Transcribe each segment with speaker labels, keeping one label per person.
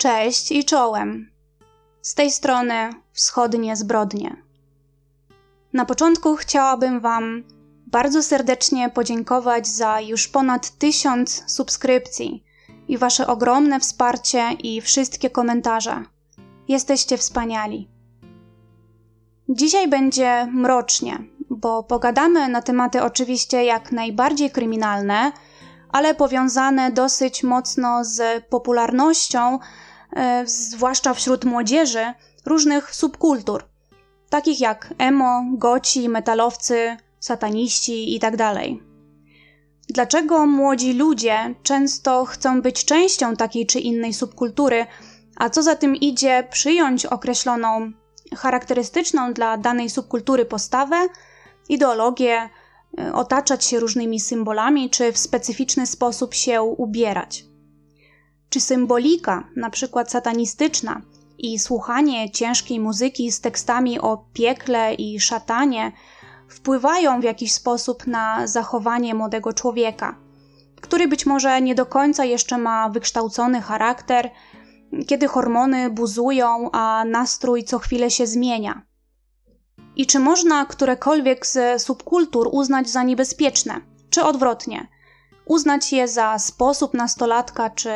Speaker 1: Cześć i czołem. Z tej strony wschodnie zbrodnie. Na początku chciałabym Wam bardzo serdecznie podziękować za już ponad tysiąc subskrypcji i Wasze ogromne wsparcie i wszystkie komentarze. Jesteście wspaniali. Dzisiaj będzie mrocznie, bo pogadamy na tematy oczywiście jak najbardziej kryminalne, ale powiązane dosyć mocno z popularnością, zwłaszcza wśród młodzieży, różnych subkultur, takich jak emo, goci, metalowcy, sataniści itd. Tak Dlaczego młodzi ludzie często chcą być częścią takiej czy innej subkultury, a co za tym idzie, przyjąć określoną, charakterystyczną dla danej subkultury postawę, ideologię, e, otaczać się różnymi symbolami, czy w specyficzny sposób się ubierać? Czy symbolika, na przykład satanistyczna, i słuchanie ciężkiej muzyki z tekstami o piekle i szatanie wpływają w jakiś sposób na zachowanie młodego człowieka, który być może nie do końca jeszcze ma wykształcony charakter, kiedy hormony buzują, a nastrój co chwilę się zmienia. I czy można którekolwiek z subkultur uznać za niebezpieczne, czy odwrotnie, uznać je za sposób nastolatka czy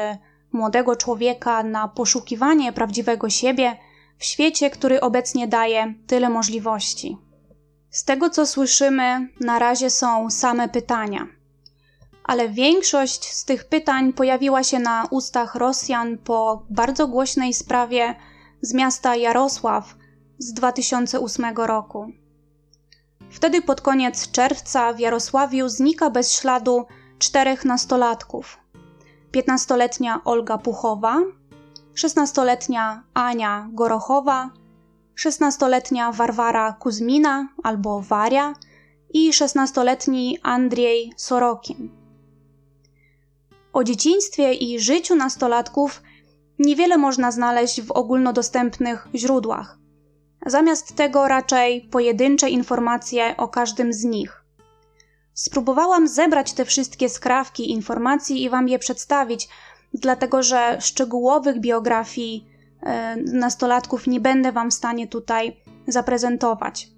Speaker 1: młodego człowieka na poszukiwanie prawdziwego siebie w świecie, który obecnie daje tyle możliwości? Z tego co słyszymy, na razie są same pytania. Ale większość z tych pytań pojawiła się na ustach Rosjan po bardzo głośnej sprawie z miasta Jarosław z 2008 roku. Wtedy pod koniec czerwca w Jarosławiu znika bez śladu czterech nastolatków. 15-letnia Olga Puchowa, 16-letnia Ania Gorochowa 16-letnia Warwara Kuzmina albo Waria i 16-letni Andrzej Sorokin. O dzieciństwie i życiu nastolatków niewiele można znaleźć w ogólnodostępnych źródłach. Zamiast tego raczej pojedyncze informacje o każdym z nich. Spróbowałam zebrać te wszystkie skrawki informacji i Wam je przedstawić, dlatego że szczegółowych biografii E, nastolatków nie będę Wam w stanie tutaj zaprezentować.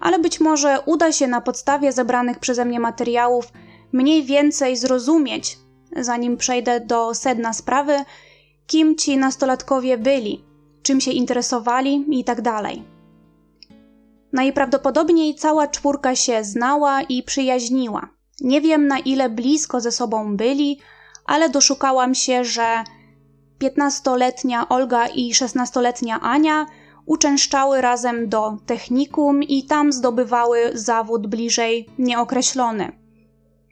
Speaker 1: Ale być może uda się na podstawie zebranych przeze mnie materiałów mniej więcej zrozumieć, zanim przejdę do sedna sprawy, kim ci nastolatkowie byli, czym się interesowali itd. Najprawdopodobniej cała czwórka się znała i przyjaźniła. Nie wiem na ile blisko ze sobą byli, ale doszukałam się, że 15-letnia Olga i 16-letnia Ania uczęszczały razem do technikum i tam zdobywały zawód bliżej nieokreślony,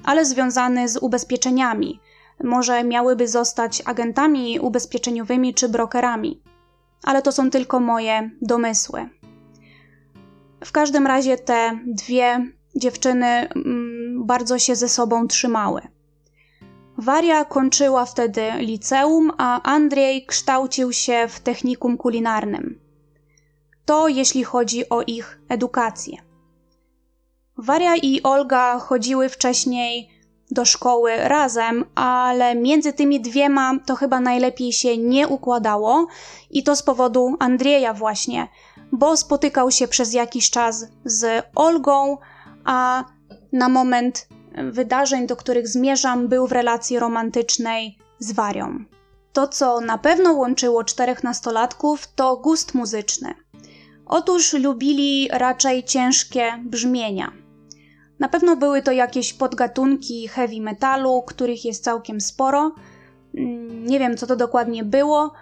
Speaker 1: ale związany z ubezpieczeniami. Może miałyby zostać agentami ubezpieczeniowymi czy brokerami, ale to są tylko moje domysły. W każdym razie te dwie dziewczyny mm, bardzo się ze sobą trzymały. Waria kończyła wtedy liceum, a Andrzej kształcił się w technikum kulinarnym. To jeśli chodzi o ich edukację. Waria i Olga chodziły wcześniej do szkoły razem, ale między tymi dwiema to chyba najlepiej się nie układało i to z powodu Andrzeja właśnie, bo spotykał się przez jakiś czas z Olgą, a na moment wydarzeń, do których zmierzam, był w relacji romantycznej z Warią. To, co na pewno łączyło czterech nastolatków, to gust muzyczny. Otóż lubili raczej ciężkie brzmienia. Na pewno były to jakieś podgatunki heavy metalu, których jest całkiem sporo. Mm, nie wiem, co to dokładnie było.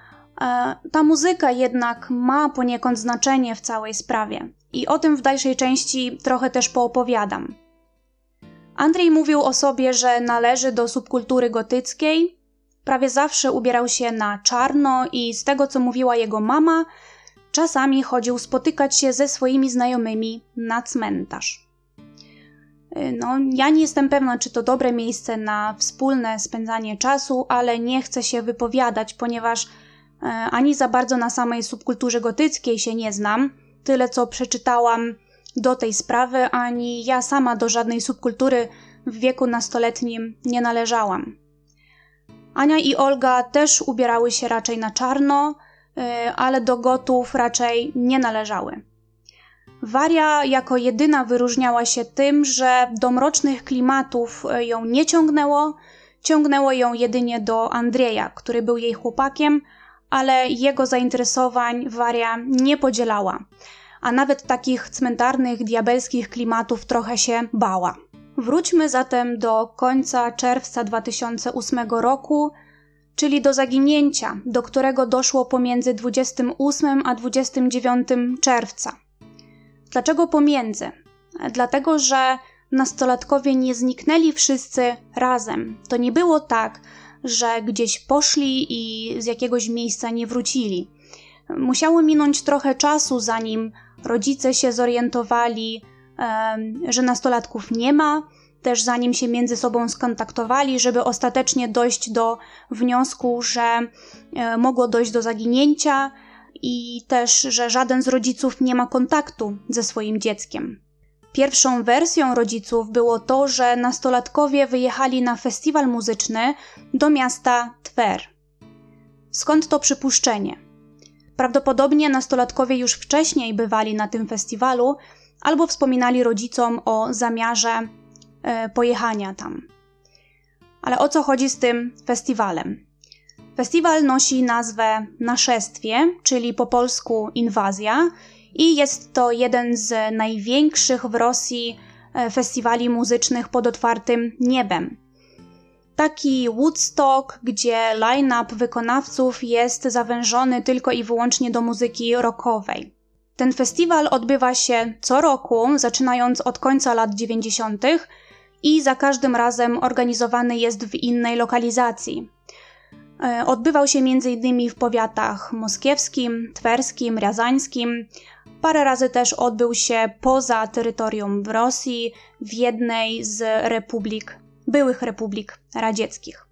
Speaker 1: E, ta muzyka jednak ma poniekąd znaczenie w całej sprawie i o tym w dalszej części trochę też poopowiadam. Andrzej mówił o sobie, że należy do subkultury gotyckiej. Prawie zawsze ubierał się na czarno i z tego co mówiła jego mama, czasami chodził spotykać się ze swoimi znajomymi na cmentarz. No, ja nie jestem pewna, czy to dobre miejsce na wspólne spędzanie czasu, ale nie chcę się wypowiadać, ponieważ e, ani za bardzo na samej subkulturze gotyckiej się nie znam. Tyle co przeczytałam do tej sprawy, ani ja sama do żadnej subkultury w wieku nastoletnim nie należałam. Ania i Olga też ubierały się raczej na czarno, y, ale do gotów raczej nie należały. Waria jako jedyna wyróżniała się tym, że do mrocznych klimatów y, ją nie ciągnęło, ciągnęło ją jedynie do Andrzeja, który był jej chłopakiem, ale jego zainteresowań Waria nie podzielała, a nawet takich cmentarnych, diabelskich klimatów trochę się bała. Wróćmy zatem do końca czerwca 2008 roku, czyli do zaginięcia, do którego doszło pomiędzy 28 a 29 czerwca. Dlaczego pomiędzy? Dlatego, że nastolatkowie nie zniknęli wszyscy razem. To nie było tak, że gdzieś poszli i z jakiegoś miejsca nie wrócili. Musiało minąć trochę czasu, zanim rodzice się zorientowali, że nastolatków nie ma, też zanim się między sobą skontaktowali, żeby ostatecznie dojść do wniosku, że e, mogło dojść do zaginięcia i też, że żaden z rodziców nie ma kontaktu ze swoim dzieckiem. Pierwszą wersją rodziców było to, że nastolatkowie wyjechali na festiwal muzyczny do miasta Twer. Skąd to przypuszczenie? Prawdopodobnie nastolatkowie już wcześniej bywali na tym festiwalu albo wspominali rodzicom o zamiarze e, pojechania tam. Ale o co chodzi z tym festiwalem? Festiwal nosi nazwę Naszestwie, czyli po polsku inwazja, i jest to jeden z największych w Rosji e, festiwali muzycznych pod otwartym niebem. Taki Woodstock, gdzie line-up wykonawców jest zawężony tylko i wyłącznie do muzyki rockowej. Ten festiwal odbywa się co roku, zaczynając od końca lat 90. i za każdym razem organizowany jest w innej lokalizacji. E, odbywał się m.in. w powiatach moskiewskim, twerskim, riazańskim. Parę razy też odbył się poza terytorium Rosji, w jednej z republik, byłych republik radzieckich.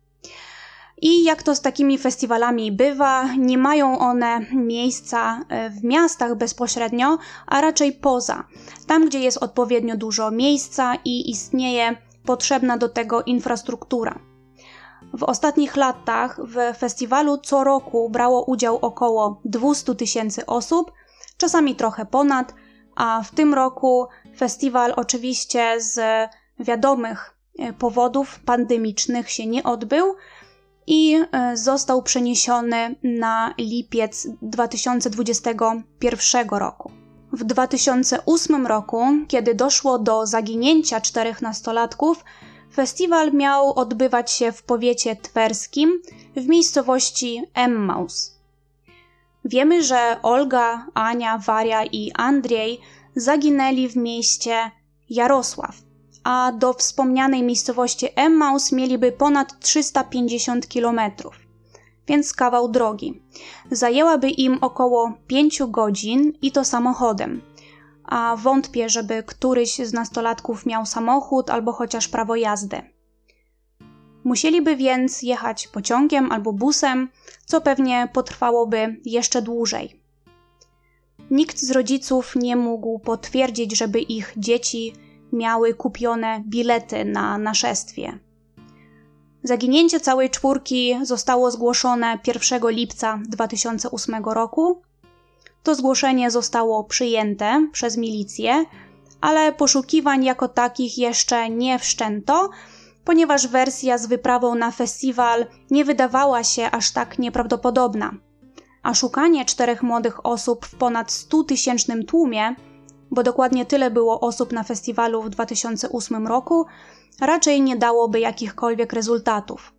Speaker 1: I jak to z takimi festiwalami bywa, nie mają one miejsca e, w miastach bezpośrednio, a raczej poza, tam gdzie jest odpowiednio dużo miejsca i istnieje potrzebna do tego infrastruktura. W ostatnich latach w festiwalu co roku brało udział około 200 tysięcy osób, czasami trochę ponad, a w tym roku festiwal oczywiście z wiadomych e, powodów pandemicznych się nie odbył i e, został przeniesiony na lipiec 2021 roku. W 2008 roku, kiedy doszło do zaginięcia czterech nastolatków, Festiwal miał odbywać się w powiecie twerskim w miejscowości Emmaus. Wiemy, że Olga, Ania, Waria i Andrzej zaginęli w mieście Jarosław, a do wspomnianej miejscowości Emmaus mieliby ponad 350 kilometrów, więc kawał drogi. Zajęłaby im około 5 godzin i to samochodem a wątpię, żeby któryś z nastolatków miał samochód albo chociaż prawo jazdy. Musieliby więc jechać pociągiem albo busem, co pewnie potrwałoby jeszcze dłużej. Nikt z rodziców nie mógł potwierdzić, żeby ich dzieci miały kupione bilety na naszestwie. Zaginięcie całej czwórki zostało zgłoszone 1 lipca 2008 roku, to zgłoszenie zostało przyjęte przez milicję, ale poszukiwań jako takich jeszcze nie wszczęto, ponieważ wersja z wyprawą na festiwal nie wydawała się aż tak nieprawdopodobna. A szukanie czterech młodych osób w ponad 100 tysięcznym tłumie, bo dokładnie tyle było osób na festiwalu w 2008 roku, raczej nie dałoby jakichkolwiek rezultatów.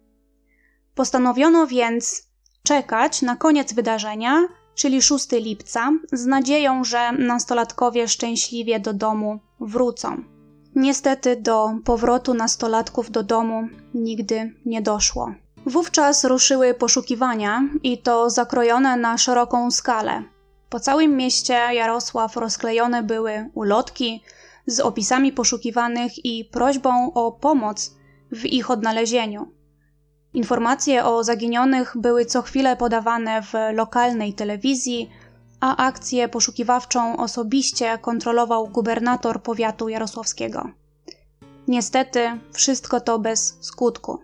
Speaker 1: Postanowiono więc czekać na koniec wydarzenia czyli 6 lipca, z nadzieją, że nastolatkowie szczęśliwie do domu wrócą. Niestety do powrotu nastolatków do domu nigdy nie doszło. Wówczas ruszyły poszukiwania i to zakrojone na szeroką skalę. Po całym mieście Jarosław rozklejone były ulotki z opisami poszukiwanych i prośbą o pomoc w ich odnalezieniu. Informacje o zaginionych były co chwilę podawane w lokalnej telewizji, a akcję poszukiwawczą osobiście kontrolował gubernator powiatu jarosławskiego. Niestety, wszystko to bez skutku.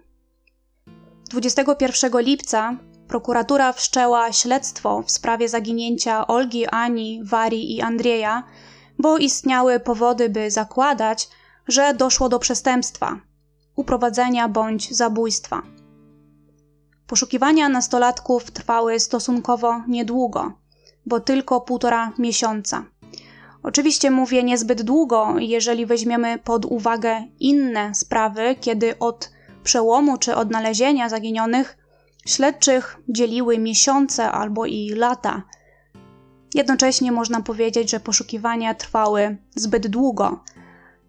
Speaker 1: 21 lipca prokuratura wszczęła śledztwo w sprawie zaginięcia Olgi, Ani, Wari i Andrzeja, bo istniały powody, by zakładać, że doszło do przestępstwa, uprowadzenia bądź zabójstwa. Poszukiwania nastolatków trwały stosunkowo niedługo, bo tylko półtora miesiąca. Oczywiście mówię niezbyt długo, jeżeli weźmiemy pod uwagę inne sprawy, kiedy od przełomu czy odnalezienia zaginionych śledczych dzieliły miesiące albo i lata. Jednocześnie można powiedzieć, że poszukiwania trwały zbyt długo.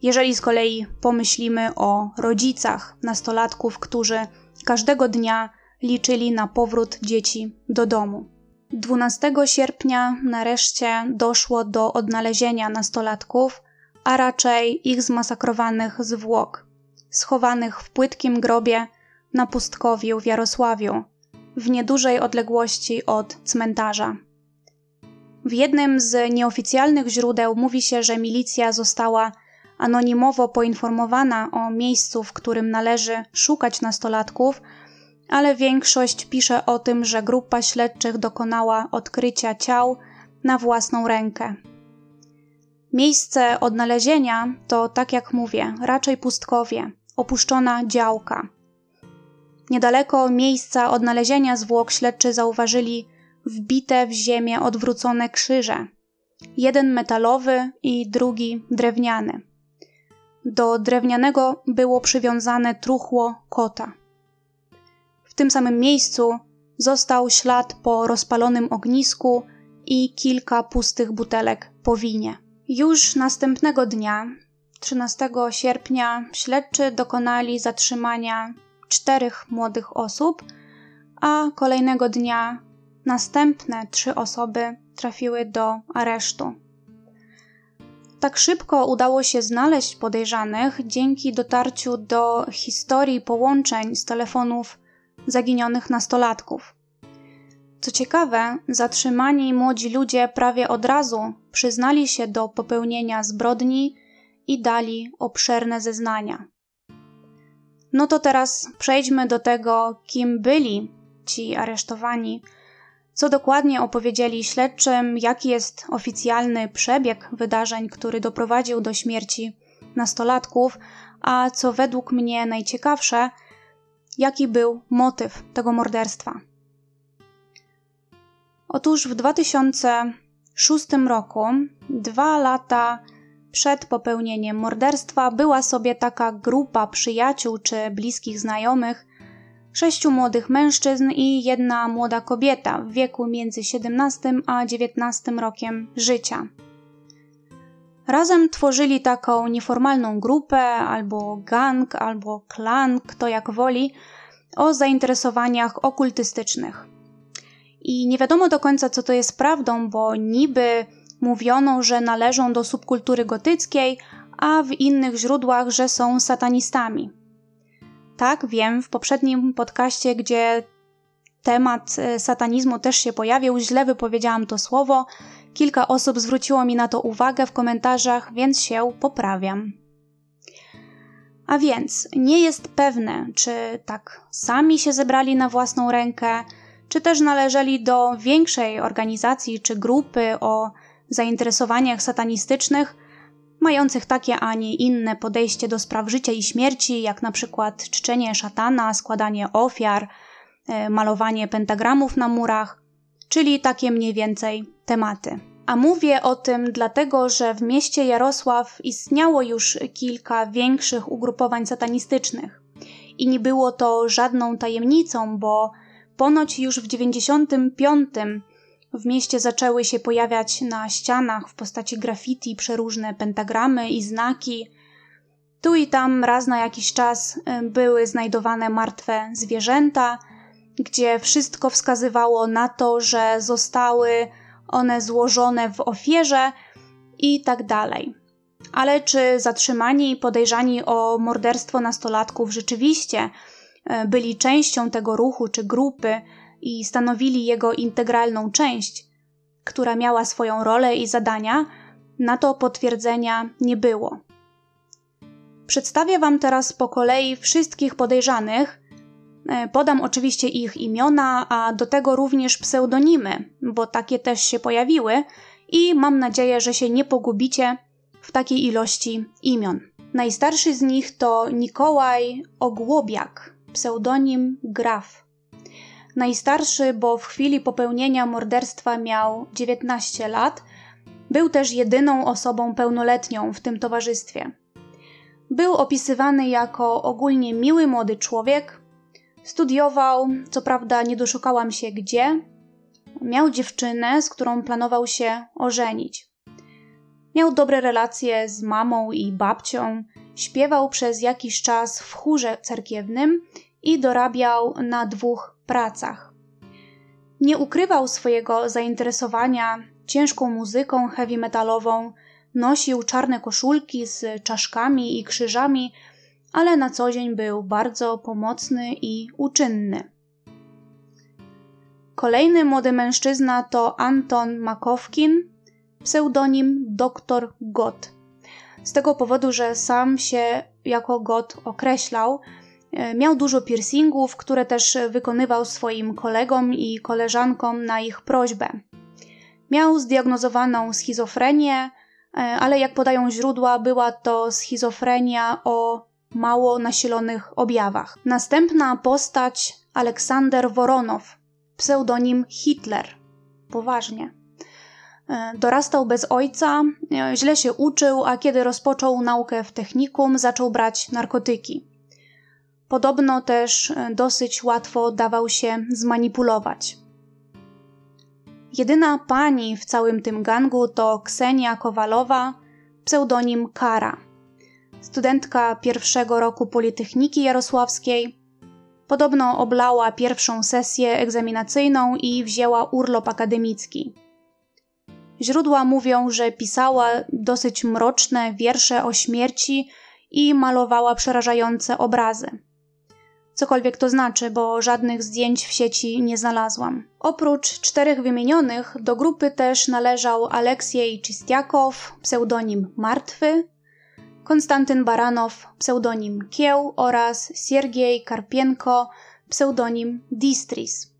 Speaker 1: Jeżeli z kolei pomyślimy o rodzicach nastolatków, którzy każdego dnia liczyli na powrót dzieci do domu. 12 sierpnia nareszcie doszło do odnalezienia nastolatków, a raczej ich zmasakrowanych zwłok, schowanych w płytkim grobie na pustkowiu w Jarosławiu, w niedużej odległości od cmentarza. W jednym z nieoficjalnych źródeł mówi się, że milicja została anonimowo poinformowana o miejscu, w którym należy szukać nastolatków, ale większość pisze o tym, że grupa śledczych dokonała odkrycia ciał na własną rękę. Miejsce odnalezienia to, tak jak mówię, raczej pustkowie, opuszczona działka. Niedaleko miejsca odnalezienia zwłok śledczy zauważyli wbite w ziemię odwrócone krzyże. Jeden metalowy i drugi drewniany. Do drewnianego było przywiązane truchło kota. W tym samym miejscu został ślad po rozpalonym ognisku i kilka pustych butelek po winie. Już następnego dnia, 13 sierpnia, śledczy dokonali zatrzymania czterech młodych osób, a kolejnego dnia następne trzy osoby trafiły do aresztu. Tak szybko udało się znaleźć podejrzanych dzięki dotarciu do historii połączeń z telefonów zaginionych nastolatków. Co ciekawe, zatrzymani młodzi ludzie prawie od razu przyznali się do popełnienia zbrodni i dali obszerne zeznania. No to teraz przejdźmy do tego, kim byli ci aresztowani, co dokładnie opowiedzieli śledczym, jaki jest oficjalny przebieg wydarzeń, który doprowadził do śmierci nastolatków, a co według mnie najciekawsze, jaki był motyw tego morderstwa. Otóż w 2006 roku, dwa lata przed popełnieniem morderstwa, była sobie taka grupa przyjaciół czy bliskich znajomych, sześciu młodych mężczyzn i jedna młoda kobieta w wieku między 17 a 19 rokiem życia. Razem tworzyli taką nieformalną grupę, albo gang, albo klan, kto jak woli, o zainteresowaniach okultystycznych. I nie wiadomo do końca, co to jest prawdą, bo niby mówiono, że należą do subkultury gotyckiej, a w innych źródłach, że są satanistami. Tak, wiem, w poprzednim podcaście, gdzie temat e, satanizmu też się pojawił, źle wypowiedziałam to słowo. Kilka osób zwróciło mi na to uwagę w komentarzach, więc się poprawiam. A więc nie jest pewne, czy tak sami się zebrali na własną rękę, czy też należeli do większej organizacji czy grupy o zainteresowaniach satanistycznych, mających takie, a nie inne podejście do spraw życia i śmierci, jak na przykład czczenie szatana, składanie ofiar, e, malowanie pentagramów na murach, czyli takie mniej więcej tematy. A mówię o tym dlatego, że w mieście Jarosław istniało już kilka większych ugrupowań satanistycznych. I nie było to żadną tajemnicą, bo ponoć już w 95 w mieście zaczęły się pojawiać na ścianach w postaci graffiti przeróżne pentagramy i znaki. Tu i tam raz na jakiś czas y, były znajdowane martwe zwierzęta, gdzie wszystko wskazywało na to, że zostały one złożone w ofierze i tak dalej. Ale czy zatrzymani i podejrzani o morderstwo nastolatków rzeczywiście e, byli częścią tego ruchu czy grupy i stanowili jego integralną część, która miała swoją rolę i zadania, na to potwierdzenia nie było. Przedstawię Wam teraz po kolei wszystkich podejrzanych podam oczywiście ich imiona, a do tego również pseudonimy, bo takie też się pojawiły i mam nadzieję, że się nie pogubicie w takiej ilości imion. Najstarszy z nich to Nikołaj Ogłobiak, pseudonim Graf. Najstarszy, bo w chwili popełnienia morderstwa miał 19 lat, był też jedyną osobą pełnoletnią w tym towarzystwie. Był opisywany jako ogólnie miły młody człowiek. Studiował, co prawda nie doszukałam się gdzie. Miał dziewczynę, z którą planował się ożenić. Miał dobre relacje z mamą i babcią, śpiewał przez jakiś czas w chórze cerkiewnym i dorabiał na dwóch pracach. Nie ukrywał swojego zainteresowania ciężką muzyką heavy metalową, nosił czarne koszulki z czaszkami i krzyżami, ale na co dzień był bardzo pomocny i uczynny. Kolejny młody mężczyzna to Anton Makowkin, pseudonim Dr. Gott. Z tego powodu, że sam się jako Gott określał, e, miał dużo piercingów, które też wykonywał swoim kolegom i koleżankom na ich prośbę. Miał zdiagnozowaną schizofrenię, e, ale jak podają źródła, była to schizofrenia o mało nasilonych objawach. Następna postać Aleksander Woronow, pseudonim Hitler. Poważnie. E, dorastał bez ojca, e, źle się uczył, a kiedy rozpoczął naukę w technikum, zaczął brać narkotyki. Podobno też dosyć łatwo dawał się zmanipulować. Jedyna pani w całym tym gangu to Ksenia Kowalowa, pseudonim Kara. Studentka pierwszego roku Politechniki Jarosławskiej. Podobno oblała pierwszą sesję egzaminacyjną i wzięła urlop akademicki. Źródła mówią, że pisała dosyć mroczne wiersze o śmierci i malowała przerażające obrazy cokolwiek to znaczy, bo żadnych zdjęć w sieci nie znalazłam. Oprócz czterech wymienionych, do grupy też należał Aleksiej Czystiakow, pseudonim Martwy, Konstantyn Baranow, pseudonim Kieł oraz Siergiej Karpienko, pseudonim Distris.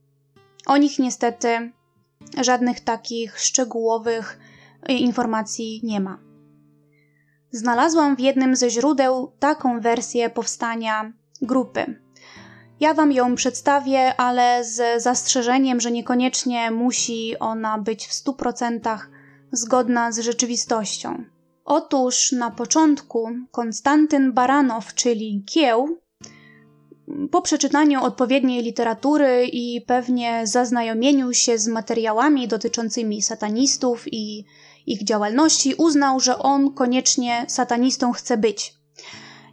Speaker 1: O nich niestety żadnych takich szczegółowych informacji nie ma. Znalazłam w jednym ze źródeł taką wersję powstania grupy. Ja Wam ją przedstawię, ale z zastrzeżeniem, że niekoniecznie musi ona być w 100% zgodna z rzeczywistością. Otóż na początku Konstantyn Baranow, czyli Kieł, po przeczytaniu odpowiedniej literatury i pewnie zaznajomieniu się z materiałami dotyczącymi satanistów i ich działalności, uznał, że on koniecznie satanistą chce być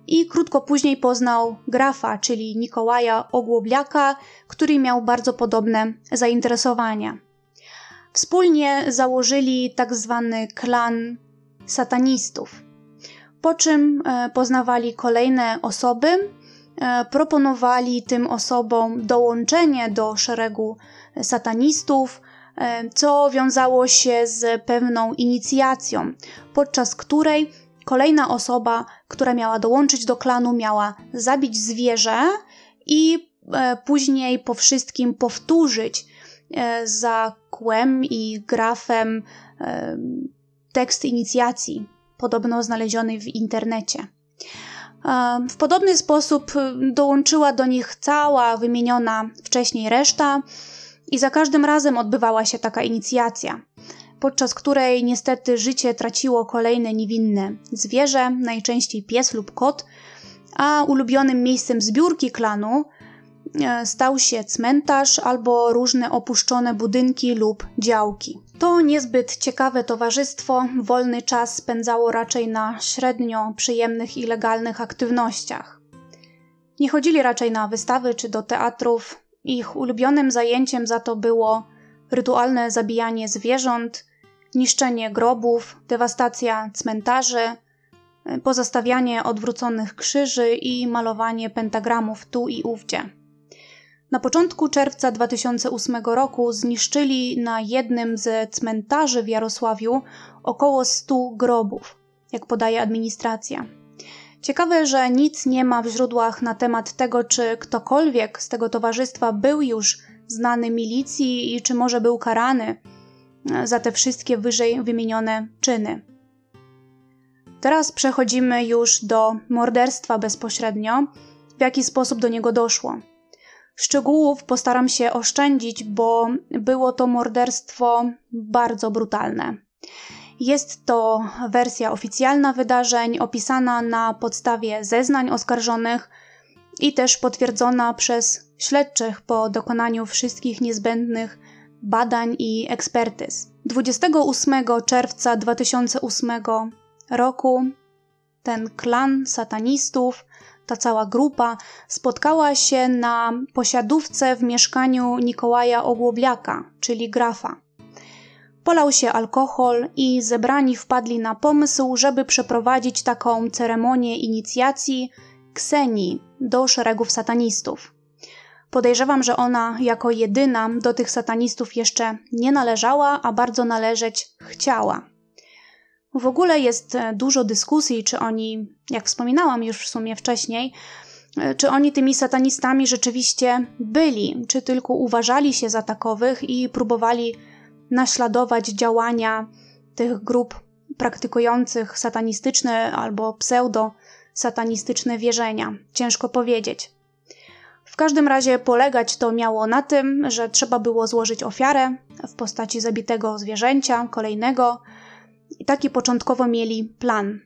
Speaker 1: i krótko później poznał grafa, czyli Nikołaja Ogłobliaka, który miał bardzo podobne zainteresowania. Wspólnie założyli tak zwany klan satanistów, po czym e, poznawali kolejne osoby, e, proponowali tym osobom dołączenie do szeregu satanistów, e, co wiązało się z pewną inicjacją, podczas której kolejna osoba, która miała dołączyć do klanu, miała zabić zwierzę i później po wszystkim powtórzyć za kłem i grafem tekst inicjacji, podobno znaleziony w internecie. W podobny sposób dołączyła do nich cała wymieniona wcześniej reszta, i za każdym razem odbywała się taka inicjacja podczas której niestety życie traciło kolejne niewinne zwierzę, najczęściej pies lub kot, a ulubionym miejscem zbiórki klanu e, stał się cmentarz albo różne opuszczone budynki lub działki. To niezbyt ciekawe towarzystwo wolny czas spędzało raczej na średnio przyjemnych i legalnych aktywnościach. Nie chodzili raczej na wystawy czy do teatrów. Ich ulubionym zajęciem za to było rytualne zabijanie zwierząt, niszczenie grobów, dewastacja cmentarzy, pozostawianie odwróconych krzyży i malowanie pentagramów tu i ówdzie. Na początku czerwca 2008 roku zniszczyli na jednym z cmentarzy w Jarosławiu około 100 grobów, jak podaje administracja. Ciekawe, że nic nie ma w źródłach na temat tego, czy ktokolwiek z tego towarzystwa był już znany milicji i czy może był karany za te wszystkie wyżej wymienione czyny. Teraz przechodzimy już do morderstwa bezpośrednio, w jaki sposób do niego doszło. Szczegółów postaram się oszczędzić, bo było to morderstwo bardzo brutalne. Jest to wersja oficjalna wydarzeń, opisana na podstawie zeznań oskarżonych i też potwierdzona przez śledczych po dokonaniu wszystkich niezbędnych badań i ekspertyz. 28 czerwca 2008 roku ten klan satanistów, ta cała grupa spotkała się na posiadówce w mieszkaniu Nikołaja Ogłobliaka, czyli grafa. Polał się alkohol i zebrani wpadli na pomysł, żeby przeprowadzić taką ceremonię inicjacji Ksenii do szeregów satanistów. Podejrzewam, że ona jako jedyna do tych satanistów jeszcze nie należała, a bardzo należeć chciała. W ogóle jest e, dużo dyskusji, czy oni, jak wspominałam już w sumie wcześniej, e, czy oni tymi satanistami rzeczywiście byli, czy tylko uważali się za takowych i próbowali naśladować działania tych grup praktykujących satanistyczne albo pseudo-satanistyczne wierzenia. Ciężko powiedzieć. W każdym razie polegać to miało na tym, że trzeba było złożyć ofiarę w postaci zabitego zwierzęcia, kolejnego, i taki początkowo mieli plan.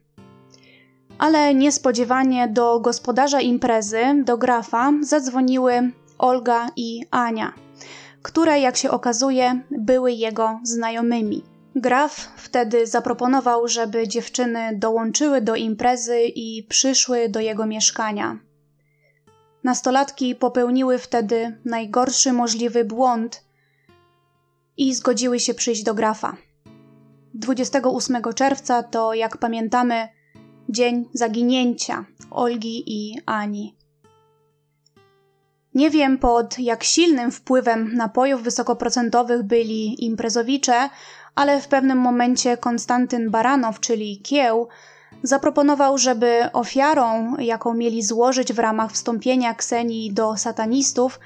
Speaker 1: Ale niespodziewanie do gospodarza imprezy, do grafa, zadzwoniły Olga i Ania, które, jak się okazuje, były jego znajomymi. Graf wtedy zaproponował, żeby dziewczyny dołączyły do imprezy i przyszły do jego mieszkania. Nastolatki popełniły wtedy najgorszy możliwy błąd i zgodziły się przyjść do grafa. 28 czerwca to, jak pamiętamy, dzień zaginięcia Olgi i Ani. Nie wiem pod jak silnym wpływem napojów wysokoprocentowych byli imprezowicze, ale w pewnym momencie Konstantyn Baranow, czyli Kieł, zaproponował, żeby ofiarą, jaką mieli złożyć w ramach wstąpienia Ksenii do satanistów,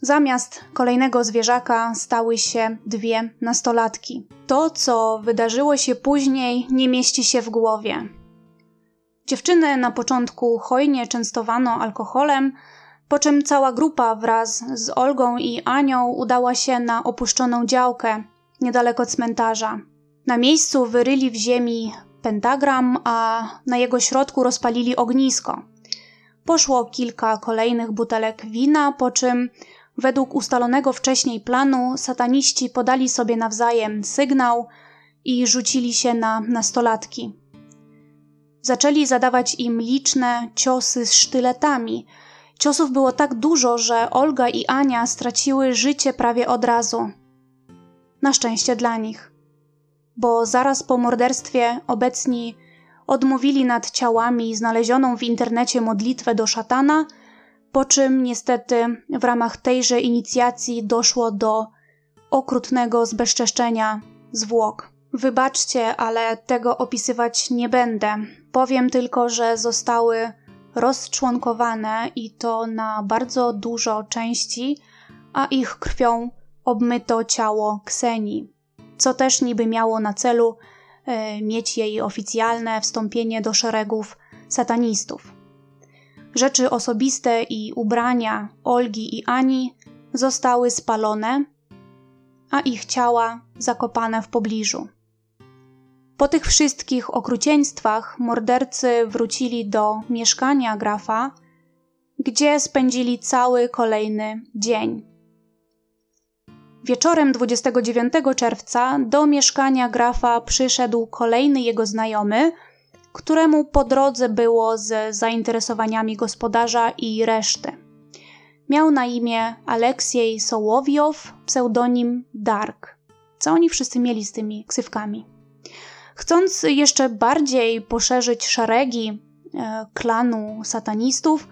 Speaker 1: Zamiast kolejnego zwierzaka stały się dwie nastolatki. To, co wydarzyło się później, nie mieści się w głowie. Dziewczyny na początku hojnie częstowano alkoholem, po czym cała grupa wraz z Olgą i Anią udała się na opuszczoną działkę niedaleko cmentarza. Na miejscu wyryli w ziemi pentagram, a na jego środku rozpalili ognisko. Poszło kilka kolejnych butelek wina, po czym Według ustalonego wcześniej planu, sataniści podali sobie nawzajem sygnał i rzucili się na nastolatki. Zaczęli zadawać im liczne ciosy z sztyletami. Ciosów było tak dużo, że Olga i Ania straciły życie prawie od razu. Na szczęście dla nich, bo zaraz po morderstwie obecni odmówili nad ciałami znalezioną w internecie modlitwę do szatana – po czym niestety w ramach tejże inicjacji doszło do okrutnego zbezczeszczenia zwłok. Wybaczcie, ale tego opisywać nie będę. Powiem tylko, że zostały rozczłonkowane i to na bardzo dużo części, a ich krwią obmyto ciało Ksenii, co też niby miało na celu e, mieć jej oficjalne wstąpienie do szeregów satanistów. Rzeczy osobiste i ubrania Olgi i Ani zostały spalone, a ich ciała zakopane w pobliżu. Po tych wszystkich okrucieństwach mordercy wrócili do mieszkania grafa, gdzie spędzili cały kolejny dzień. Wieczorem 29 czerwca do mieszkania grafa przyszedł kolejny jego znajomy, któremu po drodze było z zainteresowaniami gospodarza i reszty. Miał na imię Aleksiej Sołowiow, pseudonim Dark. Co oni wszyscy mieli z tymi ksywkami? Chcąc jeszcze bardziej poszerzyć szeregi e, klanu satanistów,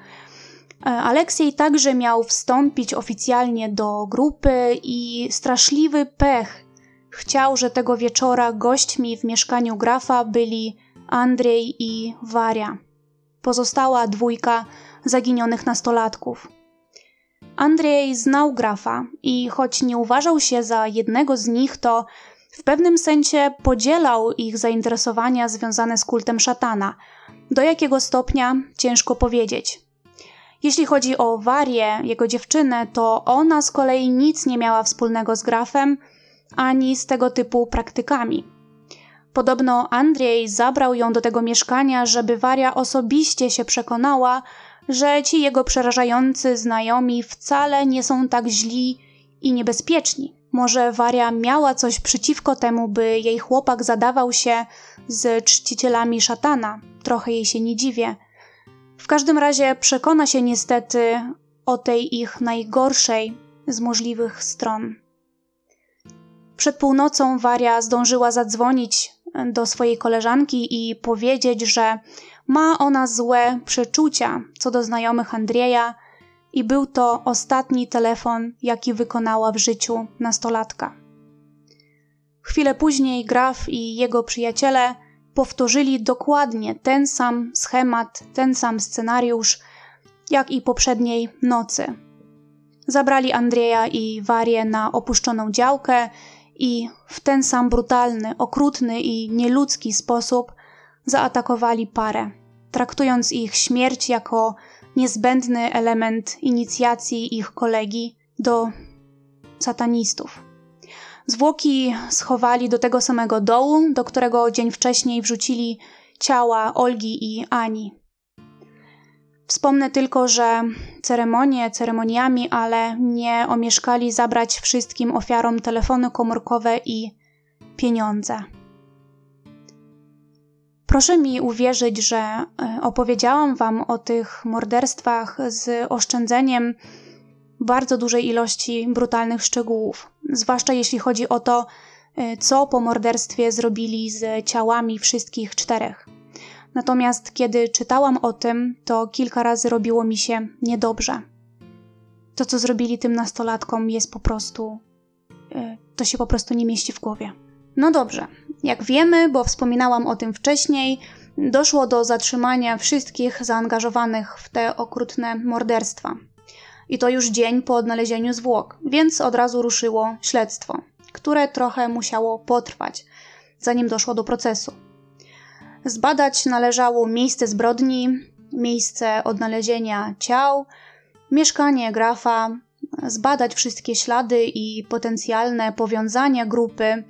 Speaker 1: e, Aleksiej także miał wstąpić oficjalnie do grupy i straszliwy pech chciał, że tego wieczora gośćmi w mieszkaniu grafa byli Andrzej i Waria. pozostała dwójka zaginionych nastolatków. Andrzej znał grafa i choć nie uważał się za jednego z nich, to w pewnym sensie podzielał ich zainteresowania związane z kultem szatana. Do jakiego stopnia ciężko powiedzieć. Jeśli chodzi o Warię, jego dziewczynę, to ona z kolei nic nie miała wspólnego z grafem ani z tego typu praktykami. Podobno Andrzej zabrał ją do tego mieszkania, żeby Waria osobiście się przekonała, że ci jego przerażający znajomi wcale nie są tak źli i niebezpieczni. Może Waria miała coś przeciwko temu, by jej chłopak zadawał się z czcicielami szatana. Trochę jej się nie dziwię. W każdym razie przekona się niestety o tej ich najgorszej z możliwych stron. Przed północą Waria zdążyła zadzwonić do swojej koleżanki i powiedzieć, że ma ona złe przeczucia co do znajomych Andrzeja i był to ostatni telefon, jaki wykonała w życiu nastolatka. Chwilę później Graf i jego przyjaciele powtórzyli dokładnie ten sam schemat, ten sam scenariusz, jak i poprzedniej nocy. Zabrali Andrzeja i Warię na opuszczoną działkę i w ten sam brutalny, okrutny i nieludzki sposób zaatakowali parę, traktując ich śmierć jako niezbędny element inicjacji ich kolegi do satanistów. Zwłoki schowali do tego samego dołu, do którego dzień wcześniej wrzucili ciała Olgi i Ani. Wspomnę tylko, że ceremonie ceremoniami, ale nie omieszkali zabrać wszystkim ofiarom telefony komórkowe i pieniądze. Proszę mi uwierzyć, że e, opowiedziałam Wam o tych morderstwach z oszczędzeniem bardzo dużej ilości brutalnych szczegółów, zwłaszcza jeśli chodzi o to, e, co po morderstwie zrobili z ciałami wszystkich czterech. Natomiast kiedy czytałam o tym, to kilka razy robiło mi się niedobrze. To, co zrobili tym nastolatkom, jest po prostu. E, to się po prostu nie mieści w głowie. No dobrze, jak wiemy, bo wspominałam o tym wcześniej, doszło do zatrzymania wszystkich zaangażowanych w te okrutne morderstwa. I to już dzień po odnalezieniu zwłok, więc od razu ruszyło śledztwo, które trochę musiało potrwać, zanim doszło do procesu. Zbadać należało miejsce zbrodni, miejsce odnalezienia ciał, mieszkanie grafa, zbadać wszystkie ślady i potencjalne powiązania grupy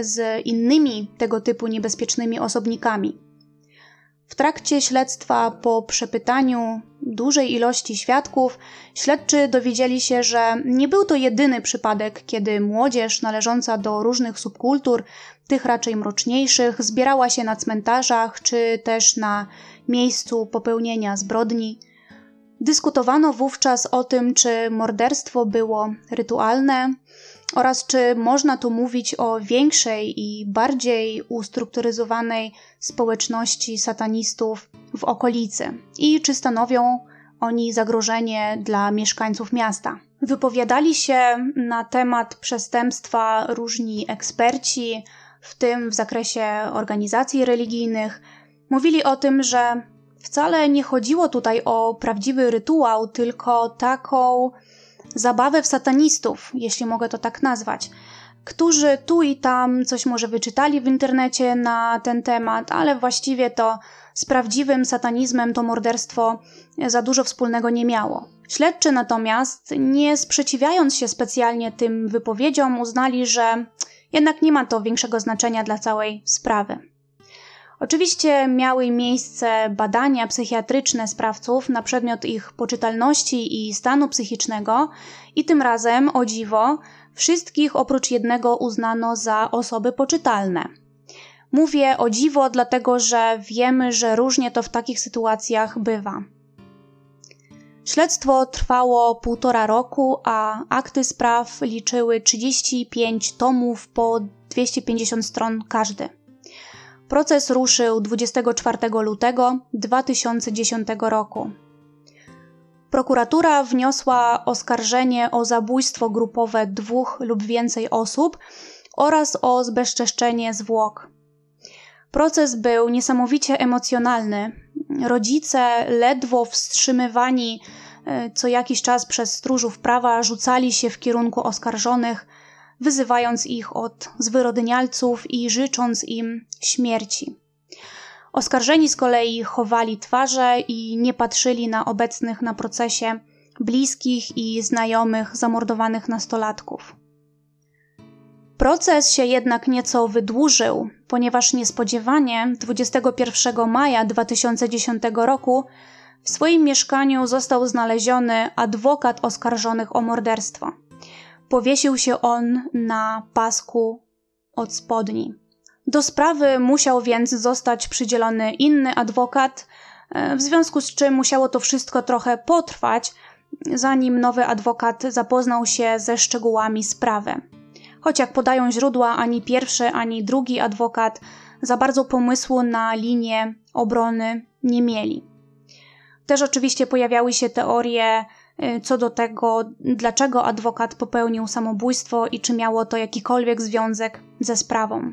Speaker 1: z innymi tego typu niebezpiecznymi osobnikami. W trakcie śledztwa, po przepytaniu dużej ilości świadków, śledczy dowiedzieli się, że nie był to jedyny przypadek, kiedy młodzież należąca do różnych subkultur, tych raczej mroczniejszych, zbierała się na cmentarzach czy też na miejscu popełnienia zbrodni. Dyskutowano wówczas o tym, czy morderstwo było rytualne, oraz czy można tu mówić o większej i bardziej ustrukturyzowanej społeczności satanistów w okolicy i czy stanowią oni zagrożenie dla mieszkańców miasta. Wypowiadali się na temat przestępstwa różni eksperci, w tym w zakresie organizacji religijnych. Mówili o tym, że wcale nie chodziło tutaj o prawdziwy rytuał, tylko taką zabawę w satanistów, jeśli mogę to tak nazwać, którzy tu i tam coś może wyczytali w internecie na ten temat, ale właściwie to z prawdziwym satanizmem to morderstwo za dużo wspólnego nie miało. Śledczy natomiast, nie sprzeciwiając się specjalnie tym wypowiedziom, uznali, że jednak nie ma to większego znaczenia dla całej sprawy. Oczywiście miały miejsce badania psychiatryczne sprawców na przedmiot ich poczytalności i stanu psychicznego, i tym razem, o dziwo, wszystkich oprócz jednego uznano za osoby poczytalne. Mówię o dziwo, dlatego że wiemy, że różnie to w takich sytuacjach bywa. Śledztwo trwało półtora roku, a akty spraw liczyły 35 tomów po 250 stron każdy. Proces ruszył 24 lutego 2010 roku. Prokuratura wniosła oskarżenie o zabójstwo grupowe dwóch lub więcej osób oraz o zbezczeszczenie zwłok. Proces był niesamowicie emocjonalny. Rodzice, ledwo wstrzymywani e, co jakiś czas przez stróżów prawa, rzucali się w kierunku oskarżonych, wyzywając ich od zwyrodnialców i życząc im śmierci. Oskarżeni z kolei chowali twarze i nie patrzyli na obecnych na procesie bliskich i znajomych zamordowanych nastolatków. Proces się jednak nieco wydłużył, ponieważ niespodziewanie 21 maja 2010 roku w swoim mieszkaniu został znaleziony adwokat oskarżonych o morderstwo. Powiesił się on na pasku od spodni. Do sprawy musiał więc zostać przydzielony inny adwokat, e, w związku z czym musiało to wszystko trochę potrwać, zanim nowy adwokat zapoznał się ze szczegółami sprawy. Choć jak podają źródła, ani pierwszy, ani drugi adwokat za bardzo pomysłu na linię obrony nie mieli. Też oczywiście pojawiały się teorie y, co do tego, dlaczego adwokat popełnił samobójstwo i czy miało to jakikolwiek związek ze sprawą.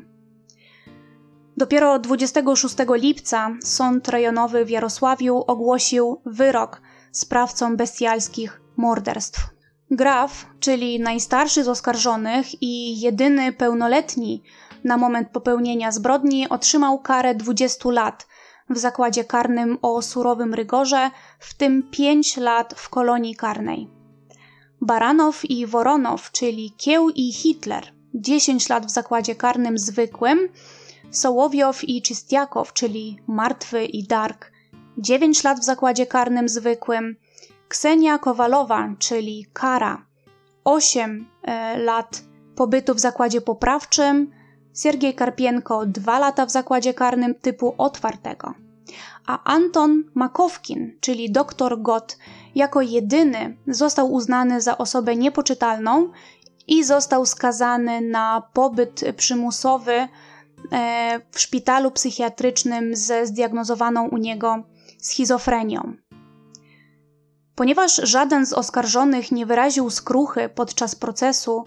Speaker 1: Dopiero 26 lipca Sąd Rejonowy w Jarosławiu ogłosił wyrok sprawcom bestialskich morderstw. Graf, czyli najstarszy z oskarżonych i jedyny pełnoletni na moment popełnienia zbrodni, otrzymał karę 20 lat w zakładzie karnym o surowym rygorze, w tym 5 lat w kolonii karnej. Baranow i Woronow, czyli Kieł i Hitler, 10 lat w zakładzie karnym zwykłym, Sołowiow i Czystiakow, czyli Martwy i Dark, 9 lat w zakładzie karnym zwykłym, Ksenia Kowalowa, czyli Kara, 8 e, lat pobytu w zakładzie poprawczym, Siergiej Karpienko 2 lata w zakładzie karnym typu otwartego, a Anton Makowkin, czyli dr Gott, jako jedyny został uznany za osobę niepoczytalną i został skazany na pobyt przymusowy e, w szpitalu psychiatrycznym ze zdiagnozowaną u niego schizofrenią. Ponieważ żaden z oskarżonych nie wyraził skruchy podczas procesu,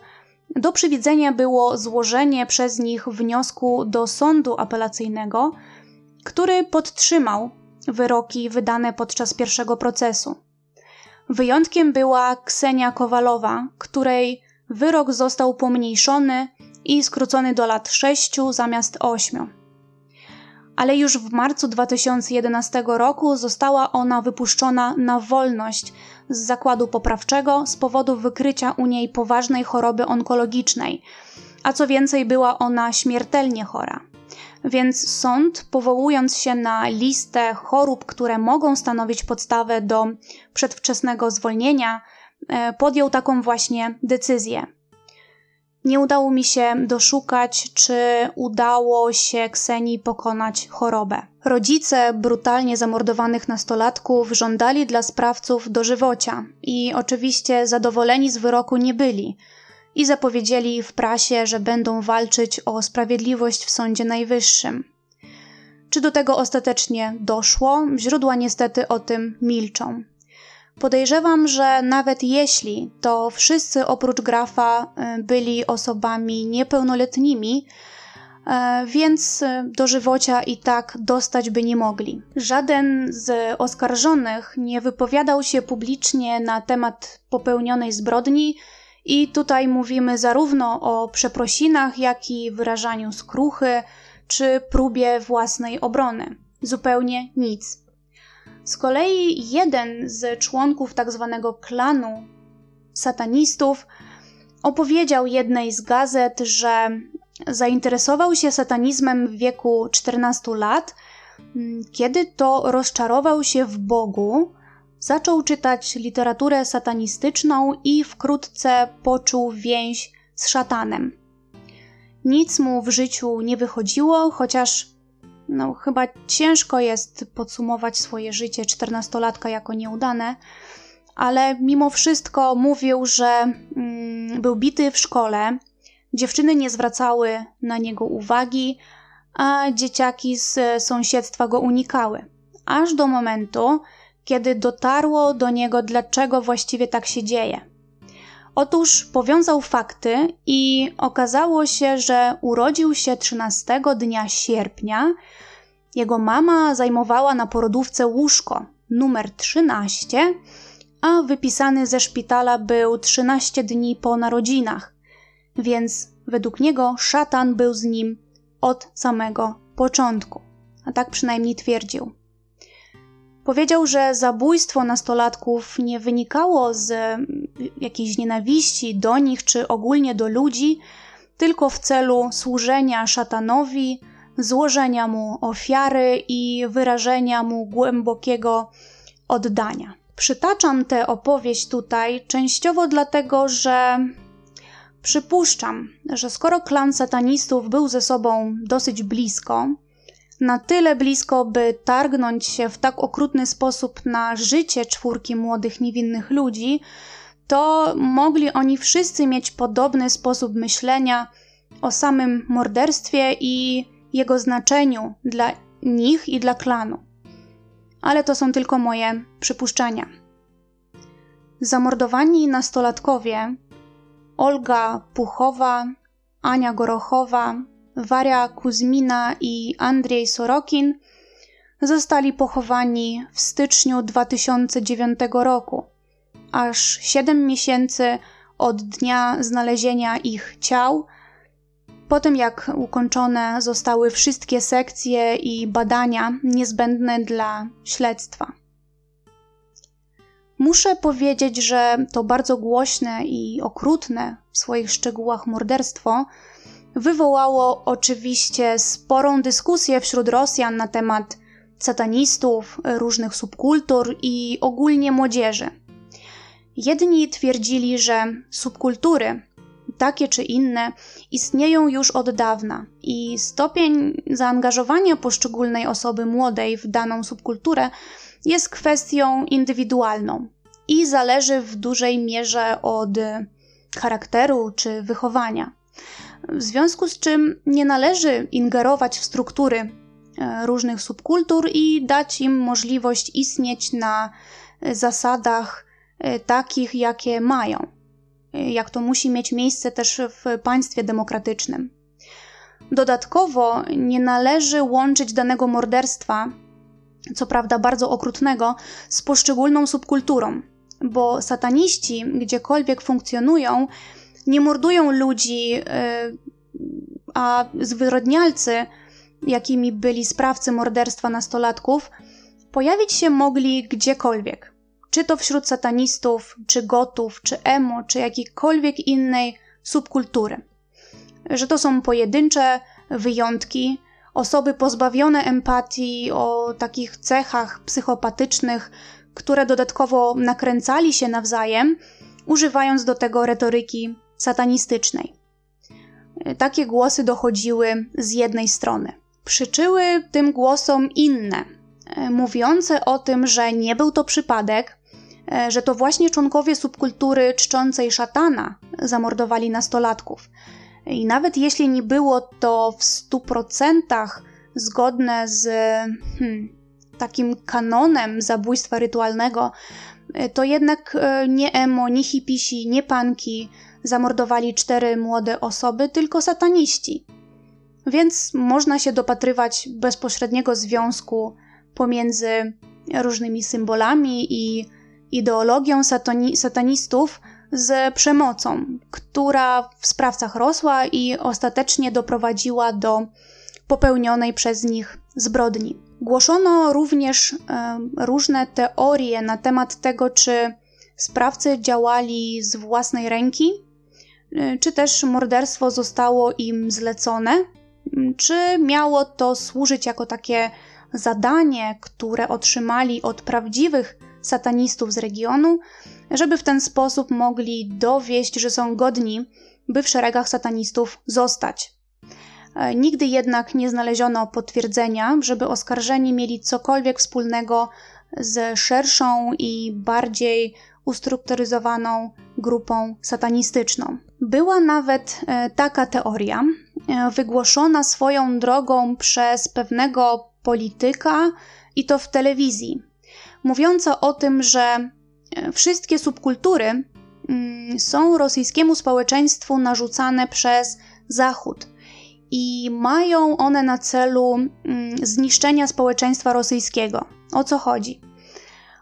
Speaker 1: do przewidzenia było złożenie przez nich wniosku do sądu apelacyjnego, który podtrzymał wyroki wydane podczas pierwszego procesu. Wyjątkiem była Ksenia Kowalowa, której wyrok został pomniejszony i skrócony do lat 6 zamiast 8 ale już w marcu 2011 roku została ona wypuszczona na wolność z zakładu poprawczego z powodu wykrycia u niej poważnej choroby onkologicznej, a co więcej, była ona śmiertelnie chora. Więc sąd, powołując się na listę chorób, które mogą stanowić podstawę do przedwczesnego zwolnienia, e, podjął taką właśnie decyzję. Nie udało mi się doszukać, czy udało się Ksenii pokonać chorobę. Rodzice brutalnie zamordowanych nastolatków żądali dla sprawców dożywocia i oczywiście zadowoleni z wyroku nie byli i zapowiedzieli w prasie, że będą walczyć o sprawiedliwość w Sądzie Najwyższym. Czy do tego ostatecznie doszło? Źródła niestety o tym milczą. Podejrzewam, że nawet jeśli, to wszyscy oprócz grafa y, byli osobami niepełnoletnimi, y, więc dożywocia i tak dostać by nie mogli. Żaden z oskarżonych nie wypowiadał się publicznie na temat popełnionej zbrodni, i tutaj mówimy zarówno o przeprosinach, jak i wyrażaniu skruchy czy próbie własnej obrony. Zupełnie nic. Z kolei jeden z członków tak zwanego klanu satanistów opowiedział jednej z gazet, że zainteresował się satanizmem w wieku 14 lat, kiedy to rozczarował się w Bogu, zaczął czytać literaturę satanistyczną i wkrótce poczuł więź z szatanem. Nic mu w życiu nie wychodziło, chociaż no, chyba ciężko jest podsumować swoje życie czternastolatka jako nieudane, ale mimo wszystko mówił, że mm, był bity w szkole, dziewczyny nie zwracały na niego uwagi, a dzieciaki z sąsiedztwa go unikały. Aż do momentu, kiedy dotarło do niego, dlaczego właściwie tak się dzieje. Otóż powiązał fakty i okazało się, że urodził się 13 dnia sierpnia Jego mama zajmowała na porodówce łóżko numer 13, a wypisany ze szpitala był 13 dni po narodzinach, więc według niego szatan był z nim od samego początku. A tak przynajmniej twierdził. Powiedział, że zabójstwo nastolatków nie wynikało z jakiejś nienawiści do nich czy ogólnie do ludzi, tylko w celu służenia szatanowi, złożenia mu ofiary i wyrażenia mu głębokiego oddania. Przytaczam tę opowieść tutaj częściowo dlatego, że przypuszczam, że skoro klan satanistów był ze sobą dosyć blisko, na tyle blisko, by targnąć się w tak okrutny sposób na życie czwórki młodych, niewinnych ludzi, to mogli oni wszyscy mieć podobny sposób myślenia o samym morderstwie i jego znaczeniu dla nich i dla klanu. Ale to są tylko moje przypuszczenia. Zamordowani nastolatkowie Olga Puchowa, Ania Gorochowa, Waria Kuzmina i Andrzej Sorokin zostali pochowani w styczniu 2009 roku, aż 7 miesięcy od dnia znalezienia ich ciał, po tym jak ukończone zostały wszystkie sekcje i badania niezbędne dla śledztwa. Muszę powiedzieć, że to bardzo głośne i okrutne w swoich szczegółach morderstwo wywołało oczywiście sporą dyskusję wśród Rosjan na temat satanistów, różnych subkultur i ogólnie młodzieży. Jedni twierdzili, że subkultury, takie czy inne, istnieją już od dawna i stopień zaangażowania poszczególnej osoby młodej w daną subkulturę jest kwestią indywidualną i zależy w dużej mierze od charakteru czy wychowania w związku z czym nie należy ingerować w struktury e, różnych subkultur i dać im możliwość istnieć na zasadach e, takich, jakie mają, e, jak to musi mieć miejsce też w państwie demokratycznym. Dodatkowo nie należy łączyć danego morderstwa, co prawda bardzo okrutnego, z poszczególną subkulturą, bo sataniści, gdziekolwiek funkcjonują, nie mordują ludzi, y, a zwyrodnialcy, jakimi byli sprawcy morderstwa nastolatków, pojawić się mogli gdziekolwiek. Czy to wśród satanistów, czy gotów, czy emo, czy jakiejkolwiek innej subkultury. Że to są pojedyncze wyjątki, osoby pozbawione empatii o takich cechach psychopatycznych, które dodatkowo nakręcali się nawzajem, używając do tego retoryki satanistycznej. Takie głosy dochodziły z jednej strony. Przyczyły tym głosom inne, e, mówiące o tym, że nie był to przypadek, e, że to właśnie członkowie subkultury czczącej szatana zamordowali nastolatków. I nawet jeśli nie było to w stu procentach zgodne z hmm, takim kanonem zabójstwa rytualnego, e, to jednak nie emo, nie hipisi, nie panki, zamordowali cztery młode osoby, tylko sataniści. Więc można się dopatrywać bezpośredniego związku pomiędzy różnymi symbolami i ideologią satani satanistów z przemocą, która w sprawcach rosła i ostatecznie doprowadziła do popełnionej przez nich zbrodni. Głoszono również e, różne teorie na temat tego, czy sprawcy działali z własnej ręki, czy też morderstwo zostało im zlecone, mm, czy miało to służyć jako takie zadanie, które otrzymali od prawdziwych satanistów z regionu, żeby w ten sposób mogli dowieść, że są godni, by w szeregach satanistów zostać. E, nigdy jednak nie znaleziono potwierdzenia, żeby oskarżeni mieli cokolwiek wspólnego z szerszą i bardziej ustrukturyzowaną grupą satanistyczną. Była nawet e, taka teoria, e, wygłoszona swoją drogą przez pewnego polityka i to w telewizji, mówiąca o tym, że e, wszystkie subkultury mm, są rosyjskiemu społeczeństwu narzucane przez Zachód i mają one na celu mm, zniszczenia społeczeństwa rosyjskiego. O co chodzi?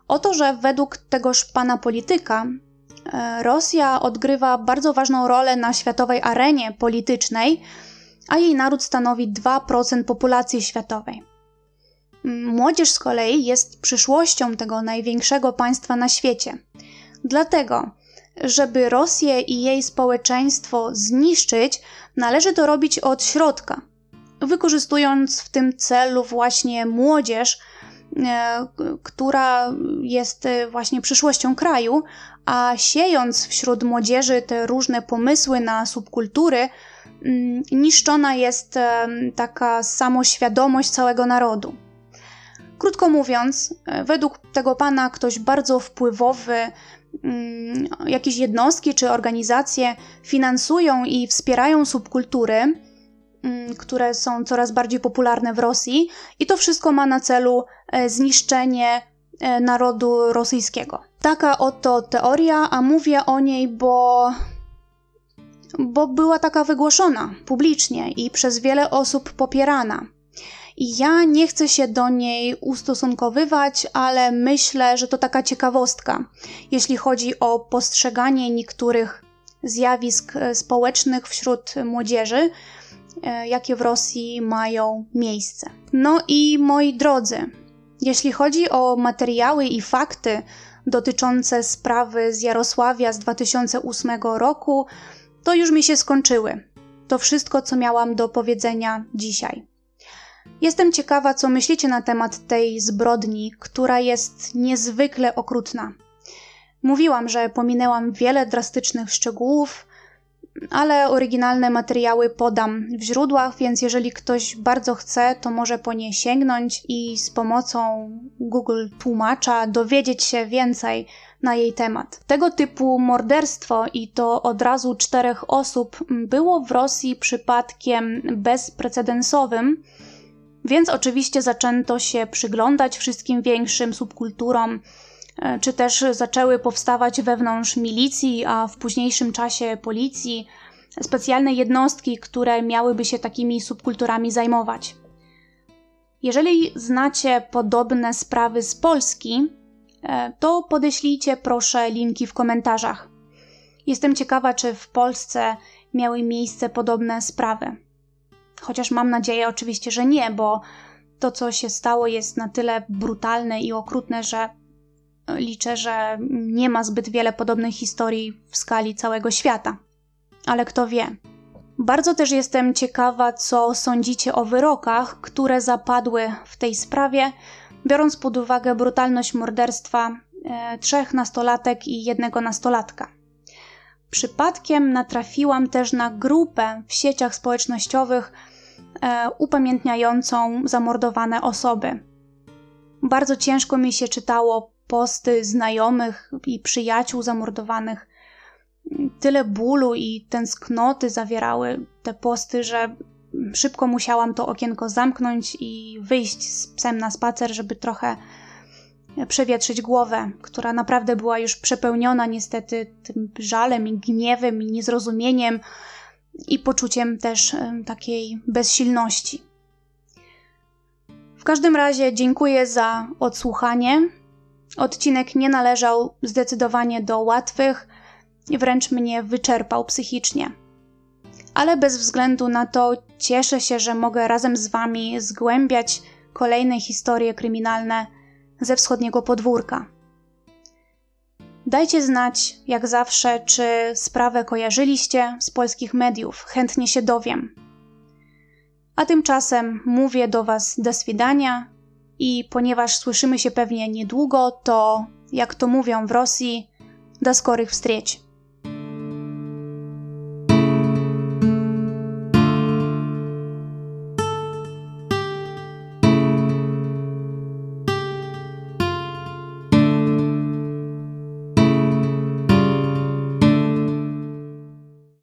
Speaker 1: O to, że według tegoż pana polityka e, Rosja odgrywa bardzo ważną rolę na światowej arenie politycznej, a jej naród stanowi 2% populacji światowej. Młodzież z kolei jest przyszłością tego największego państwa na świecie. Dlatego, żeby Rosję i jej społeczeństwo zniszczyć, należy to robić od środka, wykorzystując w tym celu właśnie młodzież, która jest e, właśnie przyszłością kraju, a siejąc wśród młodzieży te różne pomysły na subkultury, mm, niszczona jest e, taka samoświadomość całego narodu. Krótko mówiąc, według tego pana ktoś bardzo wpływowy, Mm, jakieś jednostki czy organizacje finansują i wspierają subkultury, które są coraz bardziej popularne w Rosji, i to wszystko ma na celu e, zniszczenie e, narodu rosyjskiego. Taka oto teoria, a mówię o niej, bo bo była taka wygłoszona publicznie i przez wiele osób popierana. I ja nie chcę się do niej ustosunkowywać, ale myślę, że to taka ciekawostka, jeśli chodzi o postrzeganie niektórych zjawisk e, społecznych wśród młodzieży, jakie w Rosji mają miejsce. No i moi drodzy, jeśli chodzi o materiały i fakty dotyczące sprawy z Jarosławia z 2008 roku, to już mi się skończyły. To wszystko, co miałam do powiedzenia dzisiaj. Jestem ciekawa, co myślicie na temat tej zbrodni, która jest niezwykle okrutna. Mówiłam, że pominęłam wiele drastycznych szczegółów, ale oryginalne materiały podam w źródłach, więc jeżeli ktoś bardzo chce, to może po nie sięgnąć i z pomocą Google tłumacza dowiedzieć się więcej na jej temat. Tego typu morderstwo i to od razu czterech osób było w Rosji przypadkiem bezprecedensowym więc oczywiście zaczęto się przyglądać wszystkim większym subkulturom, czy też zaczęły powstawać wewnątrz milicji, a w późniejszym czasie policji specjalne jednostki, które miałyby się takimi subkulturami zajmować. Jeżeli znacie podobne sprawy z Polski, e, to podeślijcie proszę linki w komentarzach. Jestem ciekawa, czy w Polsce miały miejsce podobne sprawy. Chociaż mam nadzieję oczywiście, że nie, bo to, co się stało, jest na tyle brutalne i okrutne, że liczę, że nie ma zbyt wiele podobnych historii w skali całego świata. Ale kto wie. Bardzo też jestem ciekawa, co sądzicie o wyrokach, które zapadły w tej sprawie, biorąc pod uwagę brutalność morderstwa e, trzech nastolatek i jednego nastolatka. Przypadkiem natrafiłam też na grupę w sieciach społecznościowych, E, upamiętniającą zamordowane osoby. Bardzo ciężko mi się czytało posty znajomych i przyjaciół zamordowanych. Tyle bólu i tęsknoty zawierały te posty, że szybko musiałam to okienko zamknąć i wyjść z psem na spacer, żeby trochę przewietrzyć głowę, która naprawdę była już przepełniona niestety tym żalem i gniewem i niezrozumieniem i poczuciem też takiej bezsilności. W każdym razie dziękuję za odsłuchanie. Odcinek nie należał zdecydowanie do łatwych, wręcz mnie wyczerpał psychicznie. Ale bez względu na to cieszę się, że mogę razem z Wami zgłębiać kolejne historie kryminalne ze wschodniego podwórka. Dajcie znać, jak zawsze, czy sprawę kojarzyliście z polskich mediów. Chętnie się dowiem. A tymczasem mówię do Was do swidania i ponieważ słyszymy się pewnie niedługo, to jak to mówią w Rosji, do skorych wstrzeć.